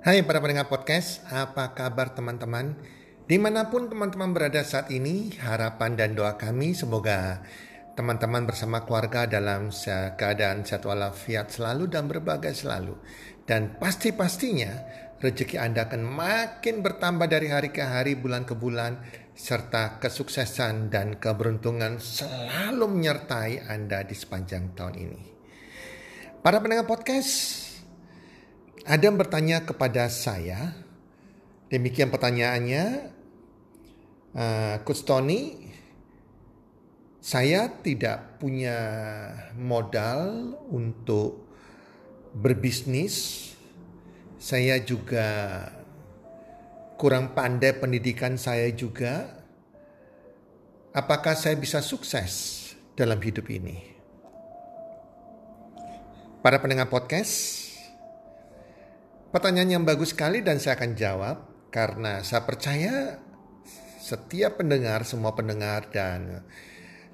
Hai para pendengar podcast, apa kabar teman-teman? Di mana pun teman-teman berada saat ini, harapan dan doa kami semoga teman-teman bersama keluarga dalam keadaan sehat walafiat selalu dan berbagai selalu. Dan pasti-pastinya rezeki Anda akan makin bertambah dari hari ke hari, bulan ke bulan, serta kesuksesan dan keberuntungan selalu menyertai Anda di sepanjang tahun ini. Para pendengar podcast, Adam bertanya kepada saya, demikian pertanyaannya, uh, Coach Tony, saya tidak punya modal untuk berbisnis. Saya juga kurang pandai pendidikan saya juga. Apakah saya bisa sukses dalam hidup ini? Para pendengar podcast, Pertanyaan yang bagus sekali dan saya akan jawab karena saya percaya setiap pendengar, semua pendengar dan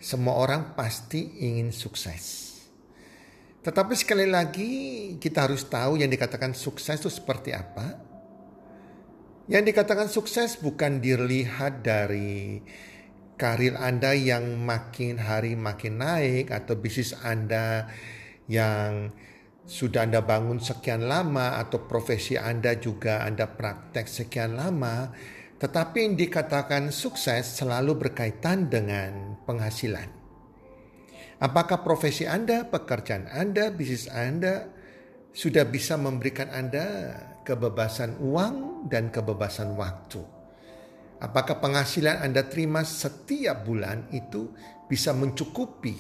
semua orang pasti ingin sukses. Tetapi sekali lagi kita harus tahu yang dikatakan sukses itu seperti apa. Yang dikatakan sukses bukan dilihat dari karir Anda yang makin hari makin naik atau bisnis Anda yang sudah Anda bangun sekian lama atau profesi Anda juga Anda praktek sekian lama, tetapi yang dikatakan sukses selalu berkaitan dengan penghasilan. Apakah profesi Anda, pekerjaan Anda, bisnis Anda sudah bisa memberikan Anda kebebasan uang dan kebebasan waktu? Apakah penghasilan Anda terima setiap bulan itu bisa mencukupi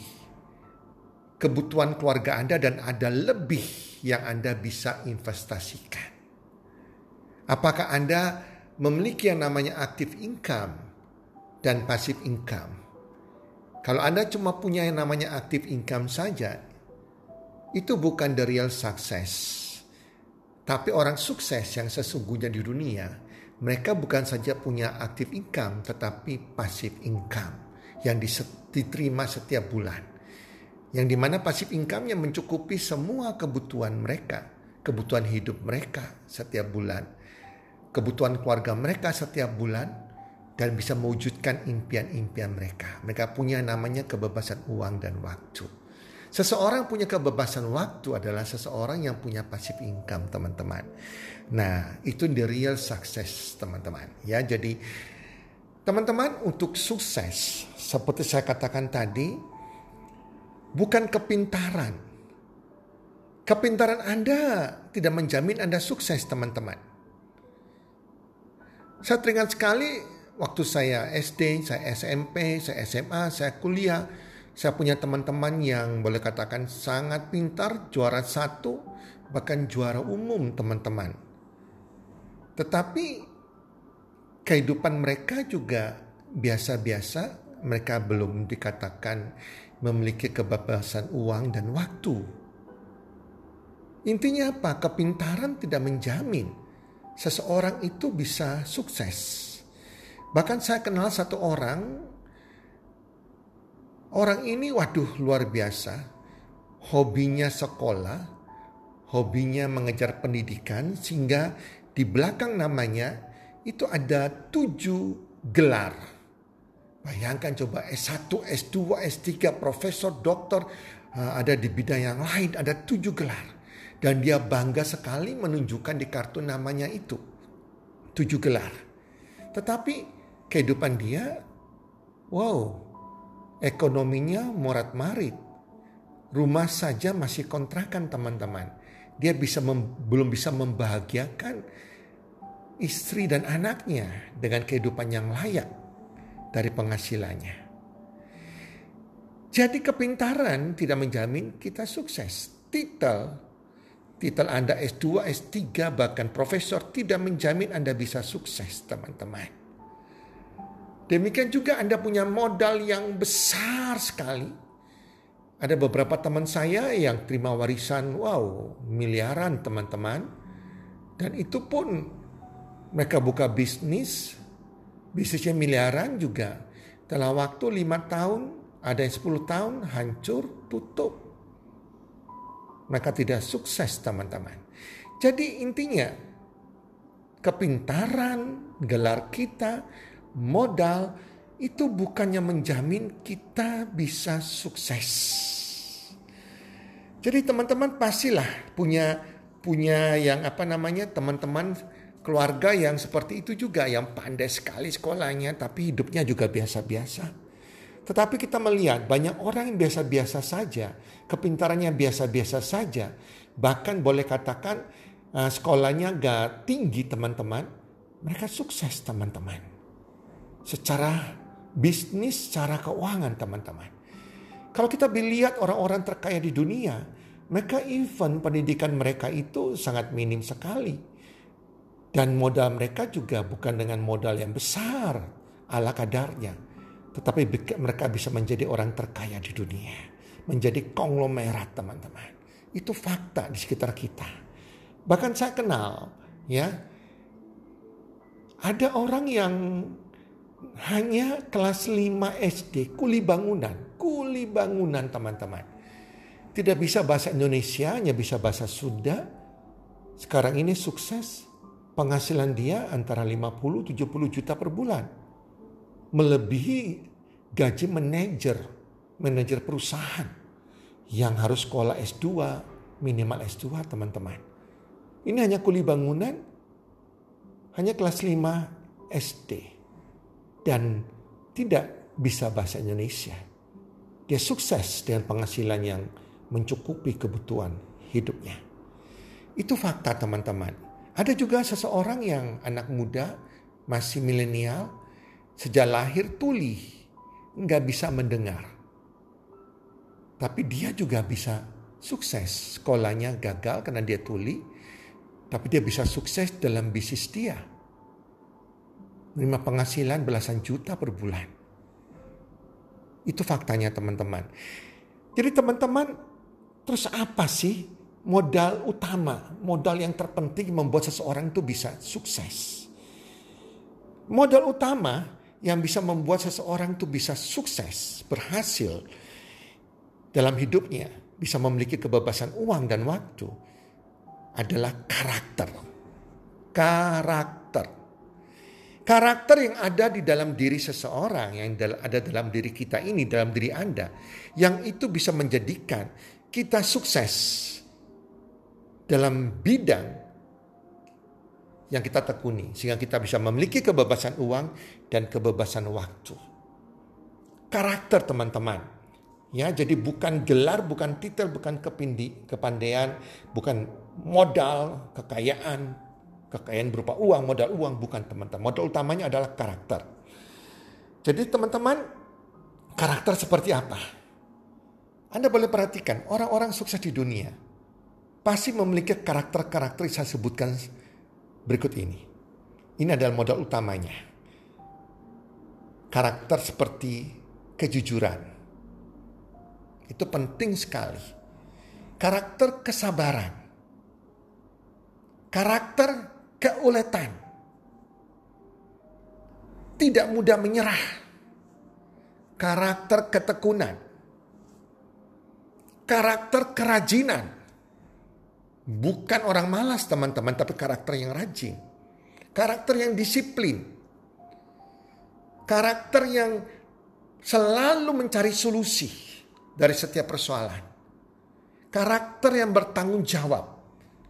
kebutuhan keluarga Anda dan ada lebih yang Anda bisa investasikan. Apakah Anda memiliki yang namanya active income dan passive income? Kalau Anda cuma punya yang namanya active income saja, itu bukan the real success. Tapi orang sukses yang sesungguhnya di dunia, mereka bukan saja punya active income, tetapi passive income yang diterima setiap bulan yang di mana pasif income yang mencukupi semua kebutuhan mereka, kebutuhan hidup mereka setiap bulan, kebutuhan keluarga mereka setiap bulan, dan bisa mewujudkan impian-impian mereka. Mereka punya namanya kebebasan uang dan waktu. Seseorang punya kebebasan waktu adalah seseorang yang punya pasif income, teman-teman. Nah, itu the real success, teman-teman. Ya, jadi teman-teman untuk sukses seperti saya katakan tadi, bukan kepintaran. Kepintaran Anda tidak menjamin Anda sukses, teman-teman. Saya teringat sekali waktu saya SD, saya SMP, saya SMA, saya kuliah. Saya punya teman-teman yang boleh katakan sangat pintar, juara satu, bahkan juara umum teman-teman. Tetapi kehidupan mereka juga biasa-biasa, mereka belum dikatakan memiliki kebebasan uang dan waktu. Intinya apa? Kepintaran tidak menjamin seseorang itu bisa sukses. Bahkan saya kenal satu orang, orang ini waduh luar biasa. Hobinya sekolah, hobinya mengejar pendidikan sehingga di belakang namanya itu ada tujuh gelar Bayangkan coba S1, S2, S3, profesor, doktor, uh, ada di bidang yang lain, ada tujuh gelar. Dan dia bangga sekali menunjukkan di kartu namanya itu. Tujuh gelar. Tetapi kehidupan dia, wow, ekonominya morat marit. Rumah saja masih kontrakan teman-teman. Dia bisa belum bisa membahagiakan istri dan anaknya dengan kehidupan yang layak dari penghasilannya. Jadi kepintaran tidak menjamin kita sukses. Titel, titel Anda S2, S3, bahkan profesor tidak menjamin Anda bisa sukses teman-teman. Demikian juga Anda punya modal yang besar sekali. Ada beberapa teman saya yang terima warisan, wow, miliaran teman-teman. Dan itu pun mereka buka bisnis bisnisnya miliaran juga. Dalam waktu lima tahun, ada yang sepuluh tahun hancur, tutup. Maka tidak sukses teman-teman. Jadi intinya kepintaran, gelar kita, modal itu bukannya menjamin kita bisa sukses. Jadi teman-teman pastilah punya punya yang apa namanya teman-teman keluarga yang seperti itu juga yang pandai sekali sekolahnya tapi hidupnya juga biasa-biasa. Tetapi kita melihat banyak orang yang biasa-biasa saja, kepintarannya biasa-biasa saja, bahkan boleh katakan uh, sekolahnya gak tinggi teman-teman, mereka sukses teman-teman. Secara bisnis, secara keuangan teman-teman. Kalau kita lihat orang-orang terkaya di dunia, mereka even pendidikan mereka itu sangat minim sekali. Dan modal mereka juga bukan dengan modal yang besar ala kadarnya tetapi mereka bisa menjadi orang terkaya di dunia. Menjadi konglomerat teman-teman. Itu fakta di sekitar kita. Bahkan saya kenal ya. Ada orang yang hanya kelas 5 SD, kuli bangunan. Kuli bangunan teman-teman. Tidak bisa bahasa Indonesia, hanya bisa bahasa Sunda. Sekarang ini sukses. Penghasilan dia antara 50-70 juta per bulan melebihi gaji manajer, manajer perusahaan yang harus sekolah S2, minimal S2 teman-teman. Ini hanya kuli bangunan, hanya kelas 5 SD. Dan tidak bisa bahasa Indonesia. Dia sukses dengan penghasilan yang mencukupi kebutuhan hidupnya. Itu fakta teman-teman. Ada juga seseorang yang anak muda, masih milenial, Sejak lahir tuli, nggak bisa mendengar. Tapi dia juga bisa sukses. Sekolahnya gagal karena dia tuli, tapi dia bisa sukses dalam bisnis dia. Menerima penghasilan belasan juta per bulan. Itu faktanya teman-teman. Jadi teman-teman, terus apa sih modal utama, modal yang terpenting membuat seseorang itu bisa sukses? Modal utama yang bisa membuat seseorang itu bisa sukses, berhasil dalam hidupnya, bisa memiliki kebebasan uang dan waktu adalah karakter. Karakter. Karakter yang ada di dalam diri seseorang, yang ada dalam diri kita ini, dalam diri Anda, yang itu bisa menjadikan kita sukses dalam bidang yang kita tekuni sehingga kita bisa memiliki kebebasan uang dan kebebasan waktu. Karakter teman-teman. Ya, jadi bukan gelar, bukan titel, bukan kepindi, kepandaian, bukan modal, kekayaan, kekayaan berupa uang, modal uang, bukan teman-teman. Modal utamanya adalah karakter. Jadi teman-teman, karakter seperti apa? Anda boleh perhatikan, orang-orang sukses di dunia pasti memiliki karakter-karakter yang saya sebutkan berikut ini. Ini adalah modal utamanya. Karakter seperti kejujuran. Itu penting sekali. Karakter kesabaran. Karakter keuletan. Tidak mudah menyerah. Karakter ketekunan. Karakter kerajinan Bukan orang malas teman-teman, tapi karakter yang rajin. Karakter yang disiplin. Karakter yang selalu mencari solusi dari setiap persoalan. Karakter yang bertanggung jawab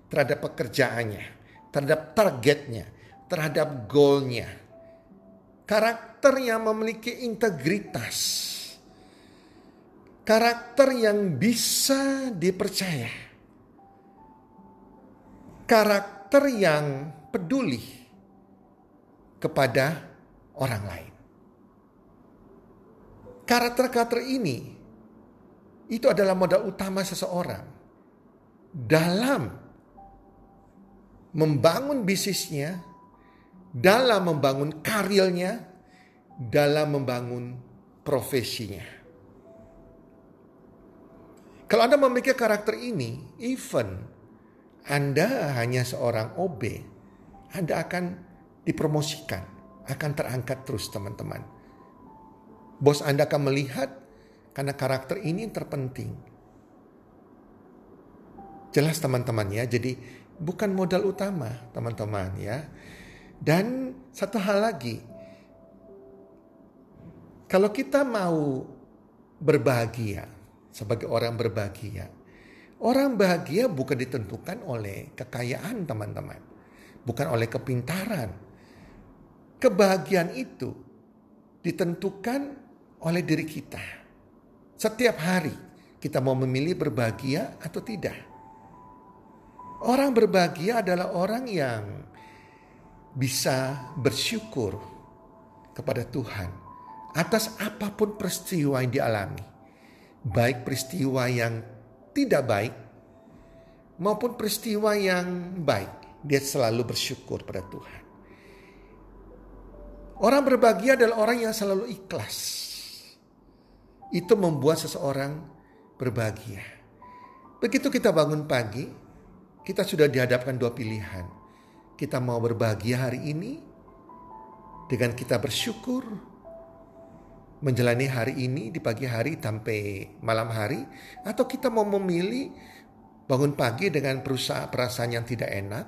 terhadap pekerjaannya, terhadap targetnya, terhadap goalnya. Karakter yang memiliki integritas. Karakter yang bisa dipercaya karakter yang peduli kepada orang lain. Karakter-karakter ini itu adalah modal utama seseorang dalam membangun bisnisnya, dalam membangun karirnya, dalam membangun profesinya. Kalau Anda memiliki karakter ini, even anda hanya seorang OB, Anda akan dipromosikan, akan terangkat terus teman-teman. Bos Anda akan melihat karena karakter ini terpenting. Jelas teman-teman ya, jadi bukan modal utama teman-teman ya. Dan satu hal lagi, kalau kita mau berbahagia sebagai orang berbahagia, orang bahagia bukan ditentukan oleh kekayaan teman-teman, bukan oleh kepintaran. Kebahagiaan itu ditentukan oleh diri kita. Setiap hari kita mau memilih berbahagia atau tidak. Orang berbahagia adalah orang yang bisa bersyukur kepada Tuhan atas apa pun peristiwa yang dialami. Baik peristiwa yang tidak baik maupun peristiwa yang baik. Dia selalu bersyukur pada Tuhan. Orang berbahagia adalah orang yang selalu ikhlas. Itu membuat seseorang berbahagia. Begitu kita bangun pagi, kita sudah dihadapkan dua pilihan kita mau berbahagia hari ini dengan kita bersyukur menjalani hari ini di pagi hari sampai malam hari atau kita mau memilih bangun pagi dengan perusahaan perasaan yang tidak enak,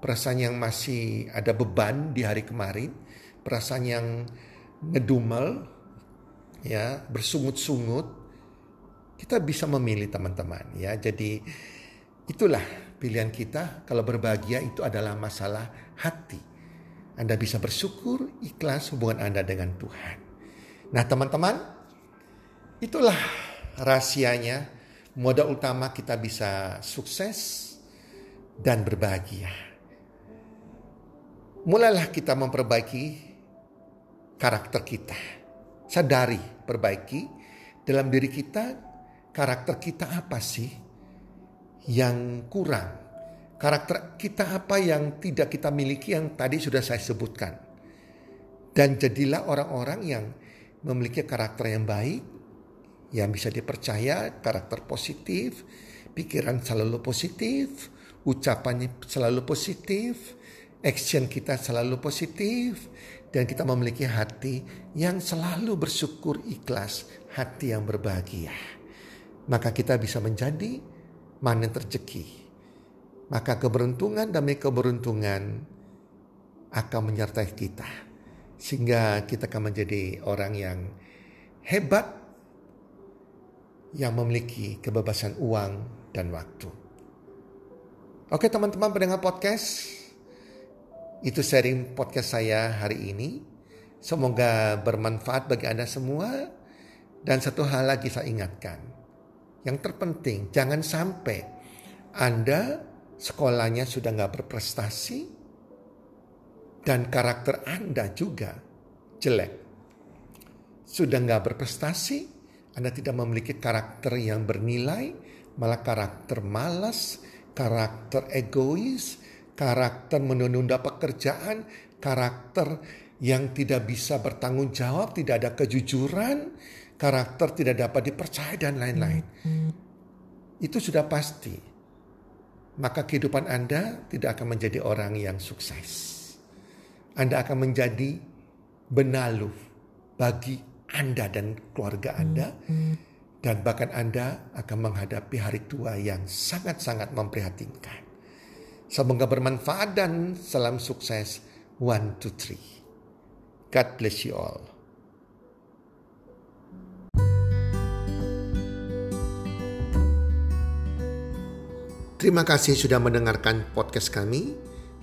perasaan yang masih ada beban di hari kemarin, perasaan yang ngedumel ya, bersungut-sungut. Kita bisa memilih teman-teman ya. Jadi itulah pilihan kita kalau berbahagia itu adalah masalah hati. Anda bisa bersyukur, ikhlas hubungan Anda dengan Tuhan. Nah teman-teman, itulah rahasianya, modal utama kita bisa sukses dan berbahagia. Mulailah kita memperbaiki karakter kita. Sadari, perbaiki dalam diri kita, karakter kita apa sih? yang kurang. Karakter kita apa yang tidak kita miliki yang tadi sudah saya sebutkan. Dan jadilah orang-orang yang memiliki karakter yang baik, yang bisa dipercaya, karakter positif, pikiran selalu positif, ucapannya selalu positif, action kita selalu positif, dan kita memiliki hati yang selalu bersyukur ikhlas, hati yang berbahagia. Maka kita bisa menjadi mana rezeki. Maka keberuntungan demi keberuntungan akan menyertai kita. Sehingga kita akan menjadi orang yang hebat yang memiliki kebebasan uang dan waktu. Oke teman-teman pendengar podcast, itu sharing podcast saya hari ini. Semoga bermanfaat bagi Anda semua. Dan satu hal lagi saya ingatkan, yang terpenting jangan sampai Anda sekolahnya sudah nggak berprestasi dan karakter Anda juga jelek. Sudah nggak berprestasi, Anda tidak memiliki karakter yang bernilai, malah karakter malas, karakter egois, karakter menunda pekerjaan, karakter yang tidak bisa bertanggung jawab, tidak ada kejujuran, karakter tidak dapat dipercaya dan lain-lain. Itu sudah pasti. Maka kehidupan Anda tidak akan menjadi orang yang sukses. Anda akan menjadi benalu bagi Anda dan keluarga Anda. Dan bahkan Anda akan menghadapi hari tua yang sangat-sangat memprihatinkan. Semoga bermanfaat dan salam sukses. One, two, three. God bless you all. Terima kasih sudah mendengarkan podcast kami.